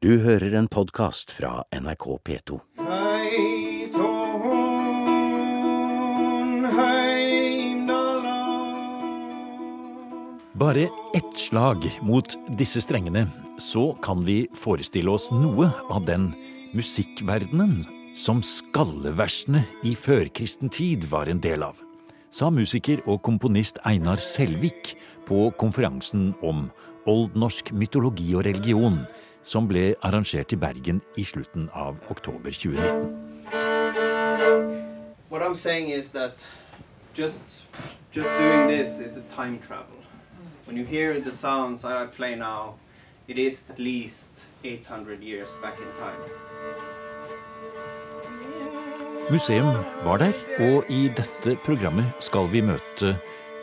Du hører en podkast fra NRK P2. Hei tårn, Bare ett slag mot disse strengene, så kan vi forestille oss noe av den musikkverdenen som skalleversene i førkristen tid var en del av, sa musiker og komponist Einar Selvik på konferansen om oldnorsk mytologi og religion, som ble arrangert i Bergen i slutten av oktober 2019. What I'm saying is that just just doing this is a time travel. When you hear the sounds I play now, it is at least 800 years back in time. Museum var der, og i dette programmet skal vi møte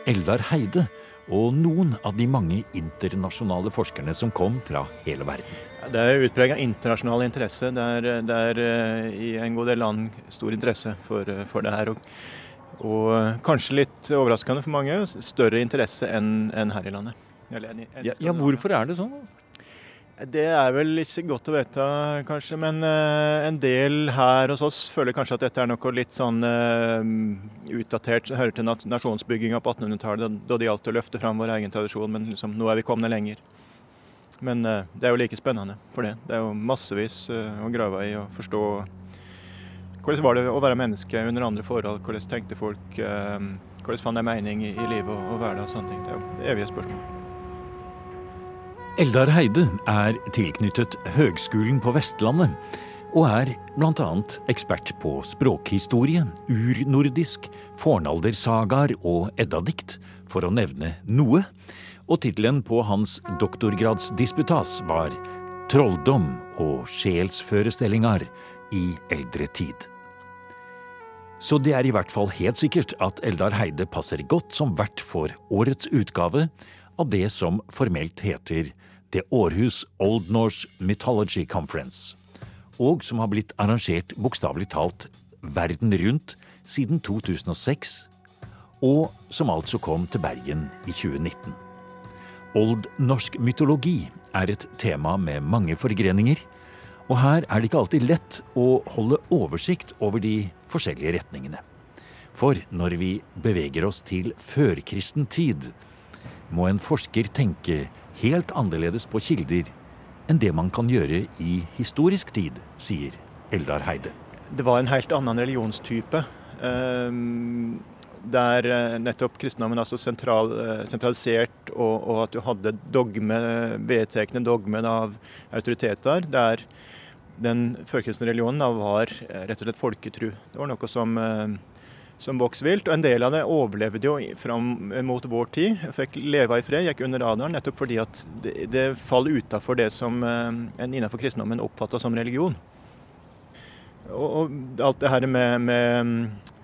Eldar Heide og noen av de mange internasjonale forskerne som kom fra hele verden. Det er utprega internasjonal interesse. Det er, det er eh, i en god del land stor interesse for, eh, for det her. Og, og eh, kanskje litt overraskende for mange, større interesse enn enn her i landet. Eller enn i- enn Ja, ja, hvorfor er det sånn? Det er vel ikke godt å vite, kanskje. Men eh, en del her hos oss føler kanskje at dette er noe litt sånn eh, utdatert. Hører til nasjonsbygginga på 1800-tallet, da, det gjaldt å løfte fram vår egen tradisjon. Men liksom, nå er vi kommet lenger. Men eh, det er jo like spennende for det. Det er jo massevis å grave i og forstå hvordan var det å være menneske under andre forhold. Hvordan tenkte folk? hvordan fant de mening i, livet og hverdag og sånne ting. Det er jo evige spørsmål. Eldar Heide er tilknyttet Høgskolen på Vestlandet, og er bl.a. ekspert på språkhistorie, urnordisk, fornaldersagaer og eddadikt, for å nevne noe. Og tittelen på hans doktorgradsdisputas var 'Trolldom og sjelsførestillingar i eldre tid'. Så det er i hvert fall helt sikkert at Eldar Heide passer godt som vert for årets utgave av det som formelt heter The Århus Old Norse Mythology Conference, og som har blitt arrangert bokstavelig talt verden rundt siden 2006, og som altså kom til Bergen i 2019. Old norsk mytologi er et tema med mange forgreninger, og her er det ikke alltid lett å holde oversikt over de forskjellige retningene. For når vi beveger oss til førkristen tid, må en forsker tenke helt annerledes på kilder enn det man kan gjøre i historisk tid, sier Eldar Heide. Det var en helt annen religionstype. eh, Der eh, nettopp kristendommen altså sentral, eh, sentralisert, og, og at du hadde dogme, vedtekne dogmen av autoriteter. Der den førkristne religionen var eh, rett og slett folketru. Det var noe som, som vokste vilt. Og en del av det overlevde jo fram mot vår tid. Fikk leve i fred, gikk under radaren, nettopp fordi at det, det faller utafor det som eh, en innenfor kristendommen oppfatta som religion. Og, og alt det her med, med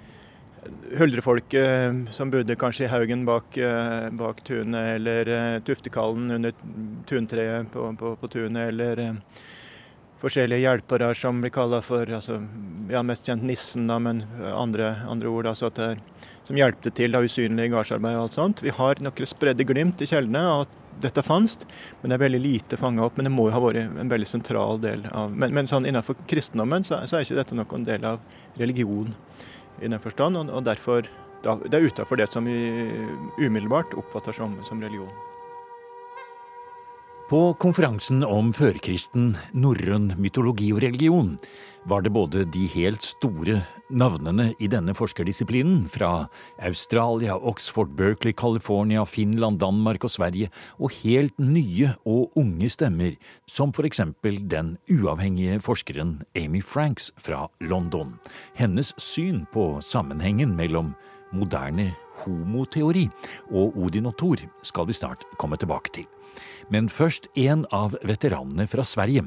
huldrefolket som bodde kanskje i haugen bak, eh, bak tunet, eller eh, tuftekallen under tuntreet på, på, på tunet, eller eh, forskjellige hjelpere som blir kalla for altså, ja, mest kjent nissen, da, men andre, andre ord. Altså at det som hjelpte til da, usynlig gardsarbeid og alt sånt. Vi har noen spredde glimt i kjeldene av at dette fantes, men det er veldig lite fanga opp. Men det må jo ha vært en veldig sentral del av Men, men sånn innenfor kristendommen så, så er ikke dette noen del av religion i den forstand, og, og derfor da, det er utafor det som vi umiddelbart oppfatter som, som religion. På konferansen om førkristen norrøn mytologi og religion var det både de helt store navnene i denne forskerdisiplinen fra Australia, Oxford, Berkeley, California, Finland, Danmark og Sverige, og helt nye og unge stemmer, som for eksempel den uavhengige forskeren Amy Franks fra London. Hennes syn på sammenhengen mellom moderne homoteori og Odin og Thor skal vi snart komme tilbake til. Men først en av veteranene fra Sverige,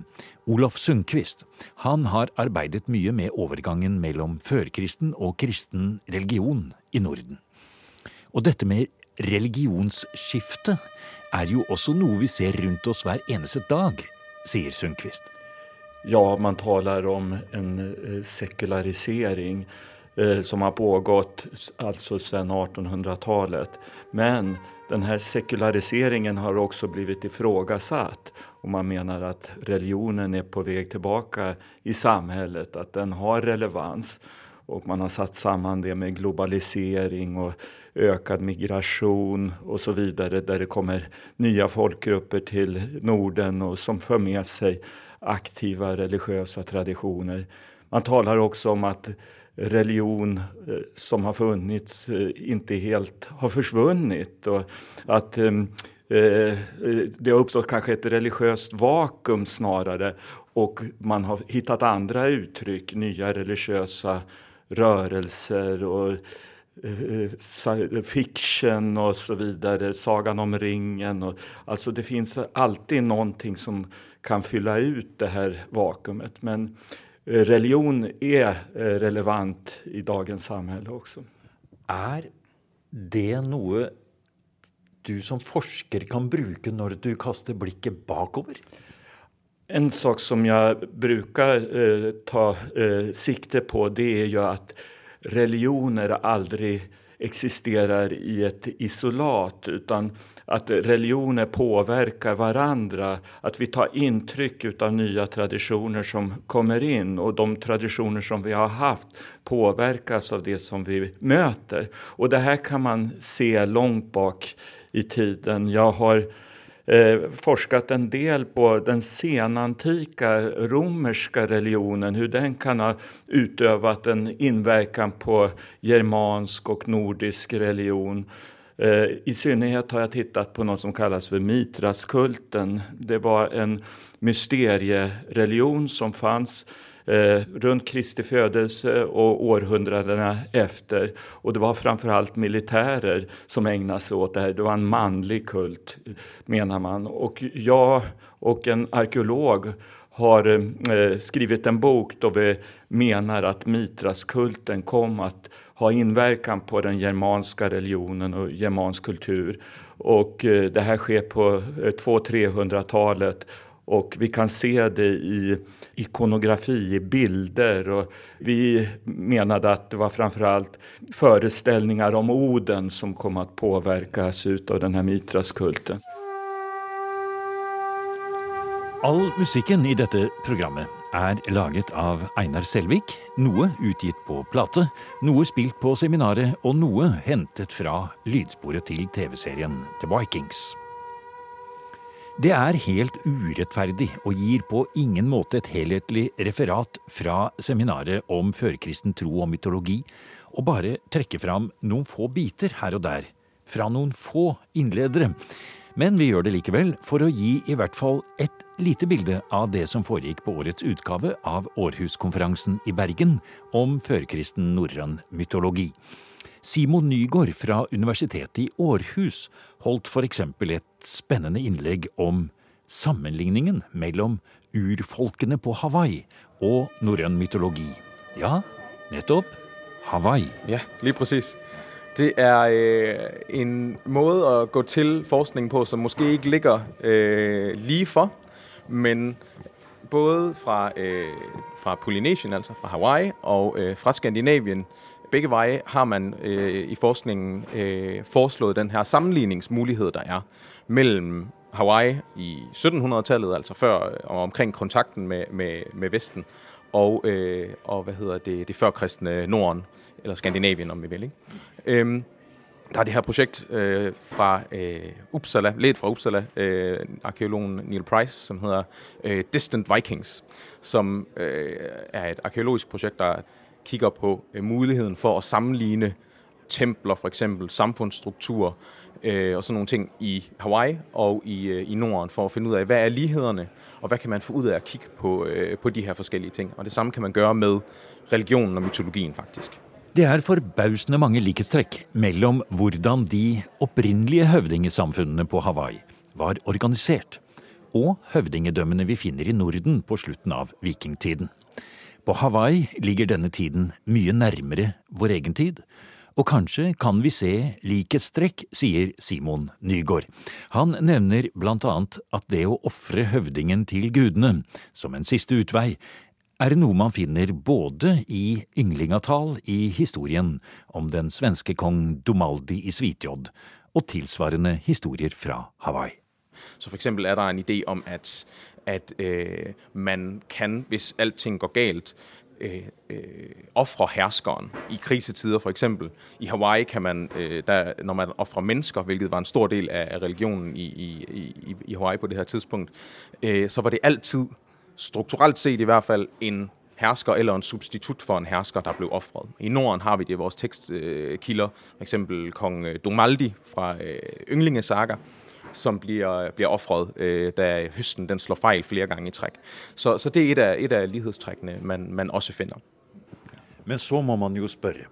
Olof Sundquist. Han har arbeidet mye med overgangen mellom førkristen og kristen religion i Norden. Og dette med religionsskifte er jo også noe vi ser rundt oss hver eneste dag, sier Sundquist. Ja, man taler om en eh, sekularisering eh, som har pågått altså siden 1800-tallet. Men den här sekulariseringen har också blivit ifrågasatt och man menar att religionen är på väg tillbaka i samhället, att den har relevans. Och man har satt samman det med globalisering migration och så vidare där det kommer nya folkgrupper till Norden och som för med sig aktiva religiösa traditioner. Man talar också om att religion eh, som har funnits eh, inte helt har försvunnit och att eh, det har uppstått kanske ett religiöst vakuum snarare och man har hittat andra uttryck, nya religiösa rörelser och fiction och så vidare, Sagan om ringen. Och, alltså det finns alltid någonting som kan fylla ut det här vakuumet. Men religion er eh, relevant i dagens samfunn også. Er det noe du som forsker kan bruke når du kaster blikket bakover? En sak som jeg bruker eh, ta eh, sikte på, det er jo at religioner aldri existerar i ett isolat utan att religioner påverkar varandra. Att vi tar intryck av nya traditioner som kommer in och de traditioner som vi har haft påverkas av det som vi möter. Och det här kan man se långt bak i tiden. Jag har forskat en del på den senantika romerska religionen, hur den kan ha utövat en inverkan på germansk och nordisk religion. Eh, I synnerhet har jag tittat på något som kallas för Mitraskulten. Det var en mysteriereligion som fanns eh, runt Kristi födelse och århundradena efter. Och det var framförallt militärer som ägnade sig åt det här. Det var en manlig kult, menar man. Och jag och en arkeolog har eh, skrivit en bok då vi menar att Mitraskulten kom att ha inverkan på den germanska religionen och germansk kultur. Och eh, det här sker på 200-300-talet och vi kan se det i ikonografi, i bilder. Och vi menade att det var framförallt föreställningar om Oden som kom att påverkas av den här Mitraskulten. All musikken i dette programmet er laget av Einar Selvik. Noe utgitt på plate, noe spilt på seminaret og noe hentet fra lydsporet til TV-serien The Vikings. Det er helt urettferdig og gir på ingen måte et helhetlig referat fra seminaret om førkristen tro og mytologi, og bare trekke fram noen få biter her og der, fra noen få innledere. Men vi gjør det likevel for å gi i hvert fall et lite bilde av det som foregikk på årets utgave av Århuskonferansen i Bergen om førkristen norrøn mytologi. Simon Nygaard fra Universitetet i Århus holdt eksempel et spennende innlegg om sammenligningen mellom urfolkene på Hawaii og norrøn mytologi. Ja, nettopp Hawaii. Ja, lige præcis. Det er øh, en måde å gå til forskning på, som måske ikke ligger øh, lige for, men både fra, øh, fra Polynesien, altså fra Hawaii, og øh, fra Skandinavien, begge veje har man øh, i forskningen øh, foreslået den her sammenligningsmulighed, der er mellem Hawaii i 1700-tallet, altså før og omkring kontakten med, med, med Vesten, og, øh, og hvad hedder det, det førkristne Norden, eller Skandinavien om vi vil. Ikke? Øhm, der er det her projekt øh, fra øh, Uppsala, ledt fra Uppsala, øh, arkeologen Neil Price, som hedder øh, Distant Vikings, som øh, er et arkeologisk projekt, der kigger på øh, muligheden for at sammenligne templer, for eksempel samfundsstrukturer øh, og sådan nogle ting i Hawaii og i, øh, Norden, for at finde ud af, hvad er lighederne, og hvad kan man få ud af at kigge på, på de her forskellige ting. Og det samme kan man gøre med religionen og mytologien faktisk. Det er forbausende mange likhetstrekk mellom hvordan de opprinnelige høvdingesamfunnene på Hawaii var organisert, og høvdingedømmene vi finner i Norden på slutten av vikingtiden. På Hawaii ligger denne tiden mye nærmere vår egen tid, og kanskje kan vi se likhetstrekk, sier Simon Nygaard. Han nevner blant annet at det å ofre høvdingen til gudene, som en siste utvei, er noe man finner både i ynglingatal i historien om den svenske kong Domaldi i Svitjod, og tilsvarende historier fra Hawaii. Så eksempel er det en idé om, at, at øh, man kan, hvis alting går galt, øh, øh, ofre herskeren i krisetider for eksempel. I Hawaii kan man, øh, der, når man offrer mennesker, hvilket var en stor del af religionen i, i, i, i Hawaii på det her tidspunkt, øh, så var det altid, strukturelt set i hvert fald, en hersker eller en substitut for en hersker, der blev offret. I Norden har vi det i vores tekstkilder, for eksempel kong øh, Domaldi fra øh, Ynglingesaga, som bliver, bliver offret, øh, da høsten den slår fejl flere gange i træk. Så, så det er et af, et af lighedstrækkene, man, man også finder. Men så må man jo spørre,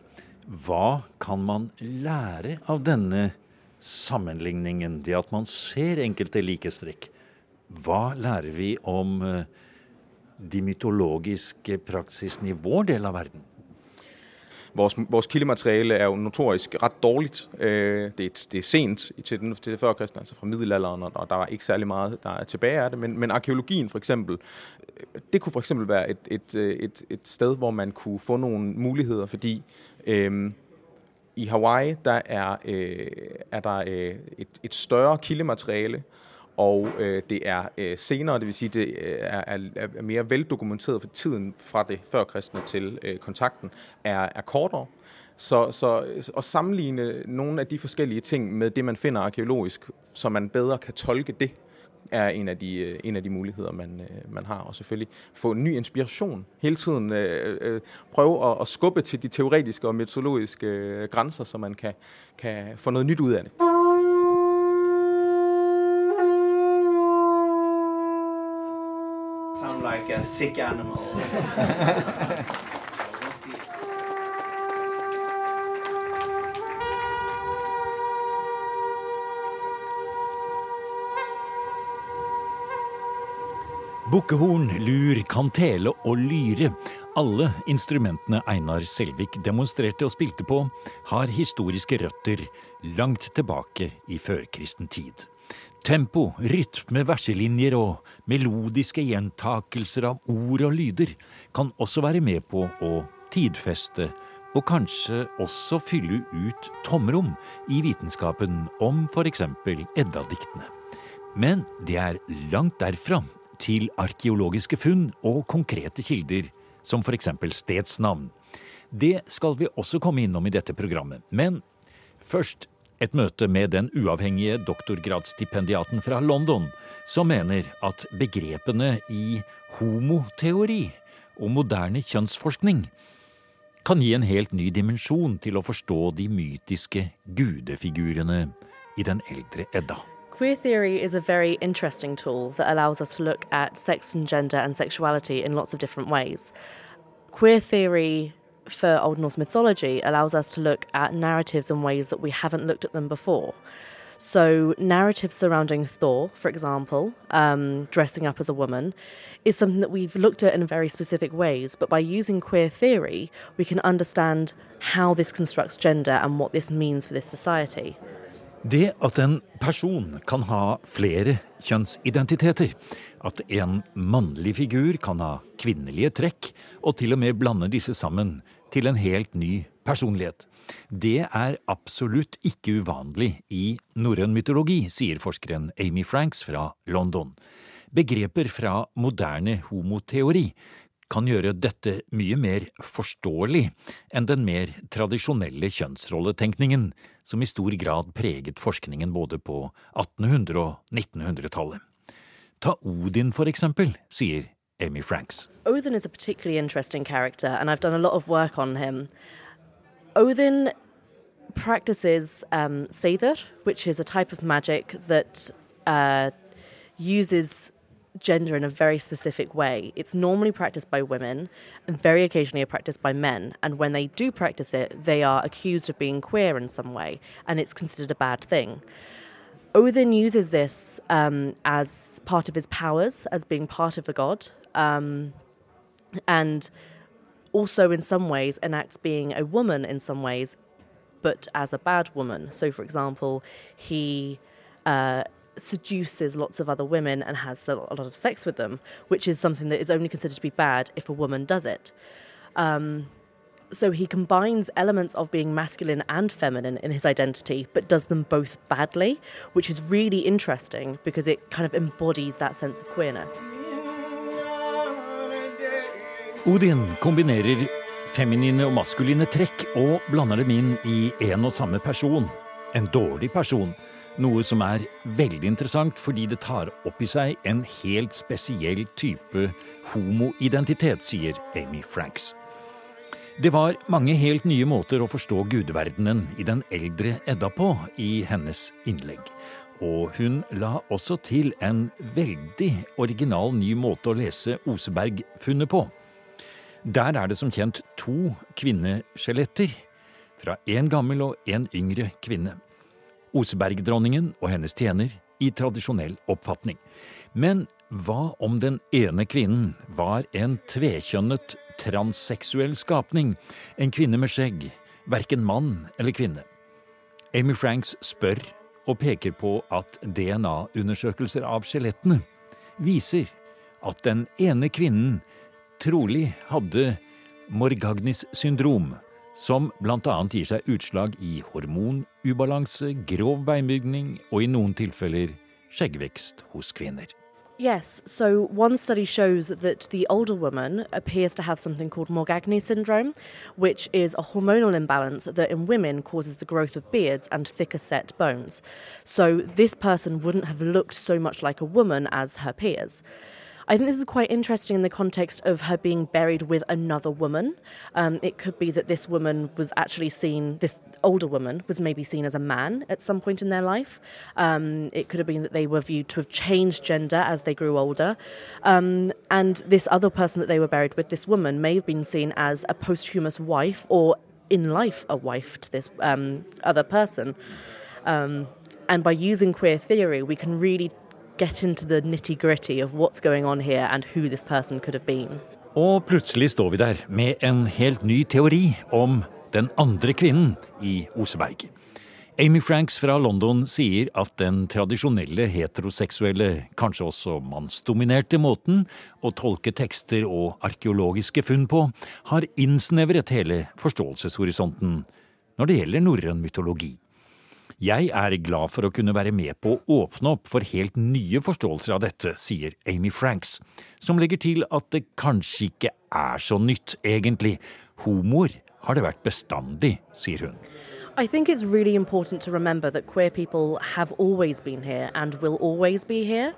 hva kan man lære av denne sammenligningen, det at man ser enkelte likestrekk? Hva lærer vi om uh, de mytologiske praksisene i vår del av verden? Vores, vores kildemateriale er jo notorisk ret dårligt. Øh, det, er, det er sent til, den, til det førkristne, altså fra middelalderen, og der er ikke særlig meget, der er tilbage af det. Men, men arkeologien for eksempel, øh, det kunne for eksempel være et, et, øh, et, et sted, hvor man kunne få nogle muligheder, fordi øh, i Hawaii, der er, øh, er der øh, et, et større kildemateriale, og øh, det er øh, senere, det vil sige, det øh, er, er, er mere veldokumenteret for tiden fra det førkristne til øh, kontakten, er, er kortere. Så, så at sammenligne nogle af de forskellige ting med det, man finder arkeologisk, så man bedre kan tolke det, er en af de, øh, en af de muligheder, man, øh, man har. Og selvfølgelig få ny inspiration. Hele tiden øh, øh, prøve at, at skubbe til de teoretiske og metodologiske grænser, så man kan, kan få noget nyt ud af det. Like a sick animal. Bukkehorn, lur, kantele og lyre, alle instrumentene Einar Selvik demonstrerte og spilte på, har historiske røtter langt tilbake i førkristen tid. Tempo, rytme, verselinjer og melodiske gjentakelser av ord og lyder kan også være med på å tidfeste og kanskje også fylle ut tomrom i vitenskapen om f.eks. Edda-diktene. Men det er langt derfra til arkeologiske funn og konkrete kilder, som f.eks. stedsnavn. Det skal vi også komme innom i dette programmet. Men først et møte med den uavhengige doktorgradsstipendiaten fra London, som mener at begrepene i homoteori og moderne kjønnsforskning kan gi en helt ny dimensjon til å forstå de mytiske gudefigurene i den eldre Edda. Queer theory is a very interesting tool that allows us to look at sex and gender and sexuality in lots of different ways. Queer theory for Old Norse mythology allows us to look at narratives in ways that we haven't looked at them before. So, narratives surrounding Thor, for example, um, dressing up as a woman, is something that we've looked at in very specific ways. But by using queer theory, we can understand how this constructs gender and what this means for this society. Det at en person kan ha flere kjønnsidentiteter, at en mannlig figur kan ha kvinnelige trekk, og til og med blande disse sammen til en helt ny personlighet. Det er absolutt ikke uvanlig i norrøn mytologi, sier forskeren Amy Franks fra London. Begreper fra moderne homoteori kan gjøre dette mye mer forståelig enn den mer tradisjonelle kjønnsrolletenkningen, som i stor grad preget forskningen både på 1800- og 1900-tallet. Ta Odin, for eksempel, sier Amy Franks. Odin is a particularly interesting character, and I've done a lot of work on him. Odin practices um, Seither, which is a type of magic that uh, uses gender in a very specific way. It's normally practiced by women and very occasionally practiced by men. And when they do practice it, they are accused of being queer in some way, and it's considered a bad thing. Odin uses this um, as part of his powers, as being part of a god, um, and also in some ways enacts being a woman in some ways, but as a bad woman. So, for example, he uh, seduces lots of other women and has a lot of sex with them, which is something that is only considered to be bad if a woman does it. Um, So he combines elements of being masculine and feminine in his identity, but does them both badly, which is really interesting because it kind of embodies that sense of queerness. Odin kombinerer feminine og maskuline trekk og blander dem inn i en og samme person. En dårlig person. Noe som er veldig interessant fordi det tar opp i seg en helt spesiell type homoidentitet, sier Amy Franks. Det var mange helt nye måter å forstå gudverdenen i den eldre Edda på i hennes innlegg. Og hun la også til en veldig original ny måte å lese Oseberg-funnet på. Der er det som kjent to kvinneskjeletter, fra en gammel og en yngre kvinne. Osebergdronningen og hennes tjener i tradisjonell oppfatning. Men hva om den ene kvinnen var en tvekjønnet transseksuell skapning, en kvinne med skjegg, verken mann eller kvinne? Amy Franks spør og peker på at DNA-undersøkelser av skjelettene viser at den ene kvinnen trolig hadde Morgagnis syndrom, som bl.a. gir seg utslag i hormonubalanse, grov beinbygning og i noen tilfeller skjeggvekst hos kvinner. Yes, so one study shows that the older woman appears to have something called Morgagni syndrome, which is a hormonal imbalance that in women causes the growth of beards and thicker set bones. So this person wouldn't have looked so much like a woman as her peers. I think this is quite interesting in the context of her being buried with another woman. Um, it could be that this woman was actually seen, this older woman was maybe seen as a man at some point in their life. Um, it could have been that they were viewed to have changed gender as they grew older. Um, and this other person that they were buried with, this woman, may have been seen as a posthumous wife or in life a wife to this um, other person. Um, and by using queer theory, we can really get into the nitty gritty of what's going on here and who this person could have been. Og plutselig står vi der med en helt ny teori om den andre kvinnen i Oseberg. Amy Franks fra London sier at den tradisjonelle heteroseksuelle, kanskje også mannsdominerte måten å tolke tekster og arkeologiske funn på, har innsnevret hele forståelseshorisonten når det gjelder norrøn mytologi. Jeg er glad for å kunne være med på å åpne opp for helt nye forståelser av dette, sier Amy Franks, som legger til at det kanskje ikke er så nytt, egentlig. Homoer har det vært bestandig, sier hun. I think it's really important to remember that queer people have always been here and will always be here.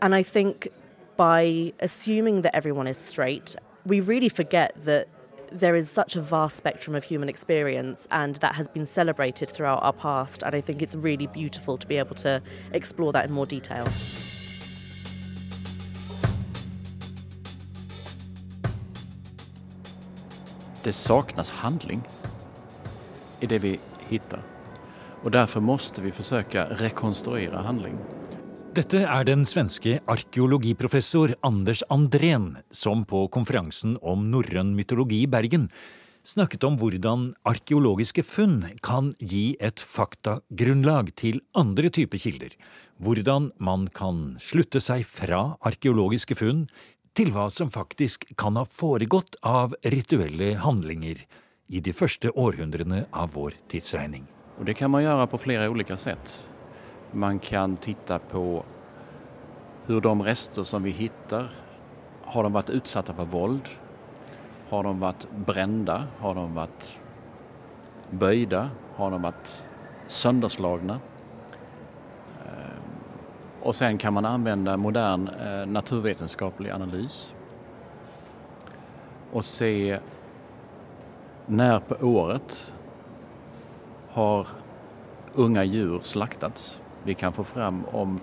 And I think by assuming that everyone is straight, we really forget that there is such a vast spectrum of human experience, and that has been celebrated throughout our past. And I think it's really beautiful to be able to explore that in more detail. Det saknas handling i det vi hittar. Och därför måste vi försöka rekonstruera handling. Dette er den svenske arkeologiprofessor Anders Andrén, som på konferansen om norrøn mytologi i Bergen snakket om hvordan arkeologiske funn kan gi et faktagrunnlag til andre typer kilder. Hvordan man kan slutte seg fra arkeologiske funn til hva som faktisk kan ha foregått av rituelle handlinger i de første århundrene av vår tidsregning. Og det kan man gjøre på flere ulike sätt. Man kan titta på hur de rester som vi hittar, har de varit utsatta för våld? Har de varit brända? Har de varit böjda? Har de varit sönderslagna? Eh, och sen kan man använda modern eh, naturvetenskaplig analys och se när på året har unga djur slaktats. Vi kan få fram om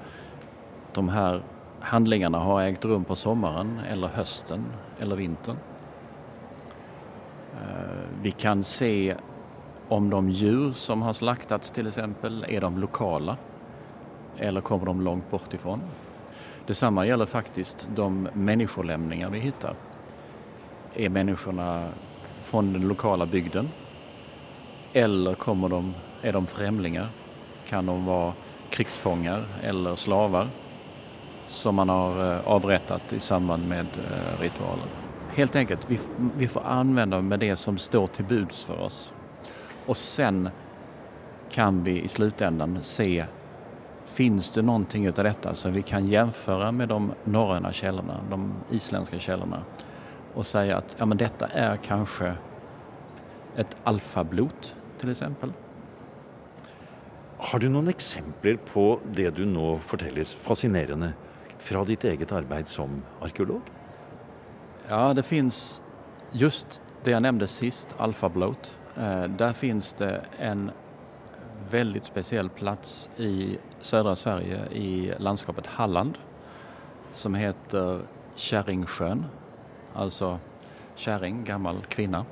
de här handlingarna har ägt rum på sommaren eller hösten eller vintern. Eh, vi kan se om de djur som har slaktats till exempel, är de lokala eller kommer de långt bort ifrån? Detsamma gäller faktiskt de människolämningar vi hittar. Är människorna från den lokala bygden? Eller kommer de, är de främlingar? Kan de vara krigsfångar eller slavar som man har eh, avrättat i samband med eh, ritualen? helt enkelt, vi, vi får använda med det som står till buds för oss. Och sen kan vi i slutändan se Finns det någonting utav detta som vi kan jämföra med de norröna källorna, de isländska källorna och säga att ja, men detta är kanske ett alfablot till exempel. Har du noen eksempler på det du nå forteller, fascinerende, fra ditt eget arbeid som arkeolog? Ja, det fins just det jeg nevnte sist, Alfa Bloat. Der finns det en veldig spesiell plass i södra Sverige i landskapet Halland som heter Kärringsjön, Altså kärring, gammel kvinna.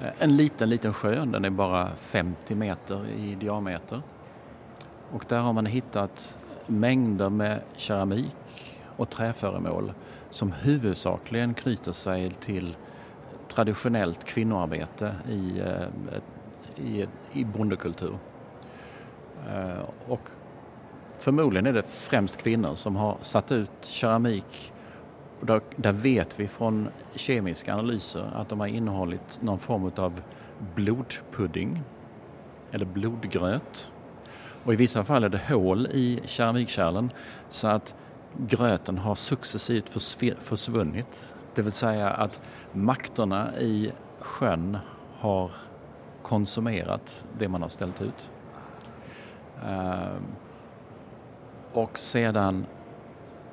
Eh, en liten, liten sjø. den er bare 50 meter i diameter. Och där har man hittat mängder med keramik och träföremål som huvudsakligen knyter sig till traditionellt kvinnoarbete i, eh, i, i bondekultur. Eh, och förmodligen är det främst kvinnor som har satt ut keramik och där, där, vet vi från kemiska analyser att de har innehållit någon form av blodpudding eller blodgröt. Och i vissa fall är det hål i keramikkärlen så att gröten har successivt försvunnit. Det vill säga att makterna i sjön har konsumerat det man har ställt ut. Ehm, och sedan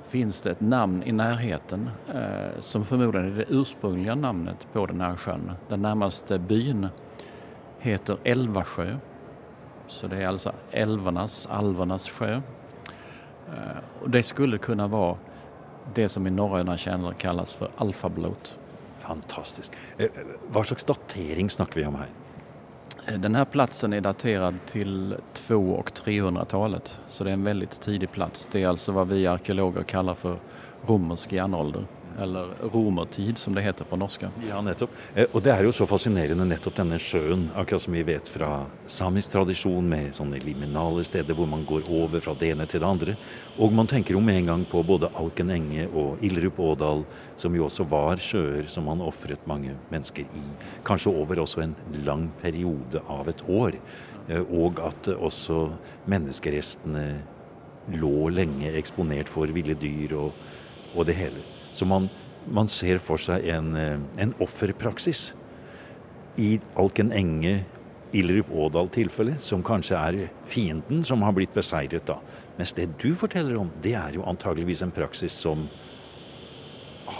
finns det ett namn i närheten eh, som förmodligen är det ursprungliga namnet på den här sjön. Den närmaste byn heter Älvasjö. Så det är alltså älvarnas, alvernas sjö. Eh, och det skulle kunna vara det som i norröna källor kallas för alfablot. Fantastiskt. Eh, hva slags datering snakker vi om her? Den här platsen är daterad till 200 och 300-talet så det är en väldigt tidig plats. Det är alltså vad vi arkeologer kallar för romersk järnålder eller romertid som det heter på norsk. Ja, nettopp. Eh, og det er jo så fascinerende nettopp denne sjøen, akkurat som vi vet fra samisk tradisjon med sånne liminale steder hvor man går over fra det ene til det andre. Og man tenker jo med en gang på både Alken enge og Illerup Ådal, som jo også var sjøer som man ofret mange mennesker i. Kanskje over også en lang periode av et år. Eh, og at også menneskerestene lå lenge eksponert for ville dyr og, og det hele. Så man, man ser for seg en, eh, en offerpraksis i Alken Enge, Ilrup Ådal-tilfellet, som kanskje er fienden som har blitt beseiret da. Mens det du forteller om, det er jo antageligvis en praksis som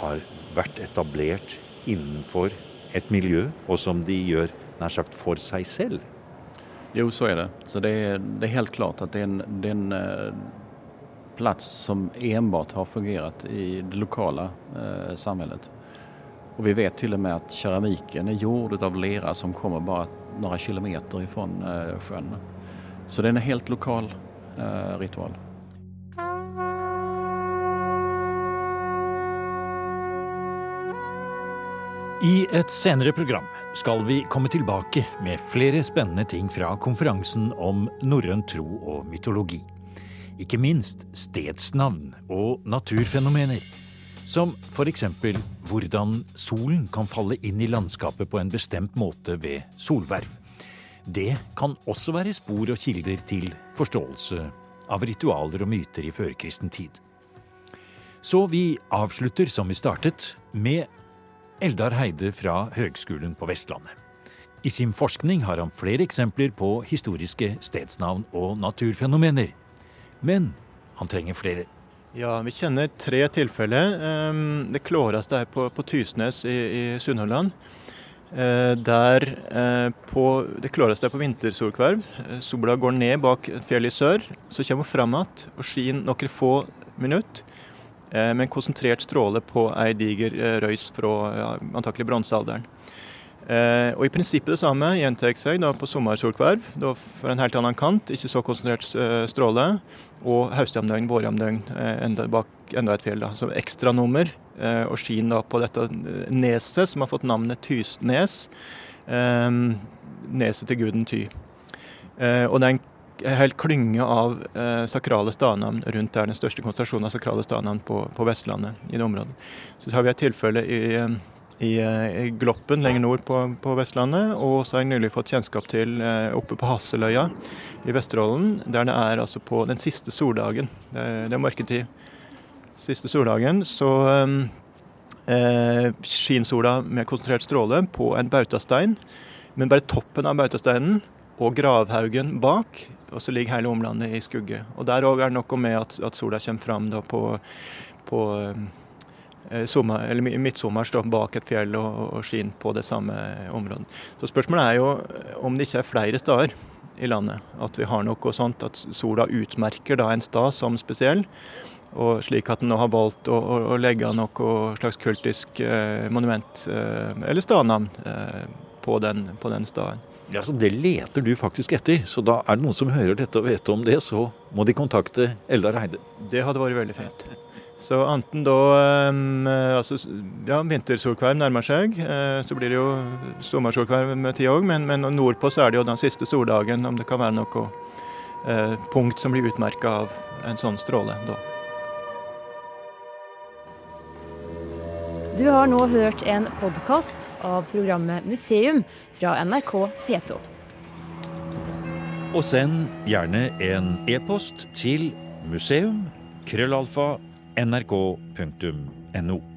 har vært etablert innenfor et miljø, og som de gjør nær sagt for seg selv. Jo, så er det. Så det er, det er helt klart at det er en, det er en eh, plats som enbart har fungerat i det lokala eh, samhället. Och vi vet till och med att keramiken är gjord av lera som kommer bara några kilometer ifrån eh, sjön. Så det är en helt lokal eh, ritual. I et senere program skal vi komme tilbake med flere spennende ting fra konferansen om norrøn tro og mytologi. Ikke minst stedsnavn og naturfenomener. Som f.eks. hvordan solen kan falle inn i landskapet på en bestemt måte ved solverv. Det kan også være spor og kilder til forståelse av ritualer og myter i førkristen tid. Så vi avslutter som vi startet, med Eldar Heide fra Høgskolen på Vestlandet. I sin forskning har han flere eksempler på historiske stedsnavn og naturfenomener. Men han trenger flere. Ja, vi kjenner tre tilfeller. Ehm, det klareste er på, på Tysnes i, i Sunnhordland. Eh, der eh, på, Det klareste er på vintersolkverv. Eh, sola går ned bak fjellet i sør. Så kommer hun fram igjen og skinner noen få minutter med en konsentrert stråle på ei diger røys fra ja, antakelig bronsealderen. Og I prinsippet det samme gjentar seg da på sommersolkverv, da for en helt annen kant, ikke så konsentrert stråle. Og høstjamdøgn, vårjamdøgn, eh, enda, bak enda et fjell. da, Så ekstranummer eh, og skin da på dette neset, som har fått navnet Tysnes. Eh, neset til guden Ty. Eh, og det er en hel klynge av eh, sakrale stadnavn rundt der, den største konsentrasjonen av sakrale stadnavn på, på, Vestlandet. i det området. Så har vi et tilfelle i i, i Gloppen lenger nord på, på, Vestlandet. Og så har jeg nylig fått kjennskap til oppe på Hasseløya i Vesterålen, der det er altså på den siste soldagen. Det, det er mørketid. Siste soldagen så eh, skinner sola med konsentrert stråle på en bautastein, men bare toppen av bautasteinen og gravhaugen bak, og så ligger hele omlandet i skugge. Og Der òg er det noe med at, at, sola kommer fram da på, på eh, sommer, eller står bak et fjell og, og skinner på det samme området. Så spørsmålet er jo om det ikke er flere steder i landet. At vi har noe sånt at sola utmerker da en stad som spesiell. Og slik at en nå har valgt å, å, å legge noe slags kultisk eh, monument, eh, eller stadnavn, eh, på den, på den staden. Ja, så Det leter du faktisk etter. Så da er det noen som hører dette og vet om det, så må de kontakte Eldar Heide. Det hadde vært veldig fint. Så enten da um, altså, Ja, vintersolkverv nærmer seg. Uh, så blir det jo sommersolkverv med tid òg, men, men, nordpå så er det jo den siste soldagen, om det kan være noe uh, punkt som blir utmerka av en sånn stråle da. Du har nå hørt en podkast av programmet Museum fra NRK P2. Og send gjerne en e-post til museum krøllalfa nrk.no.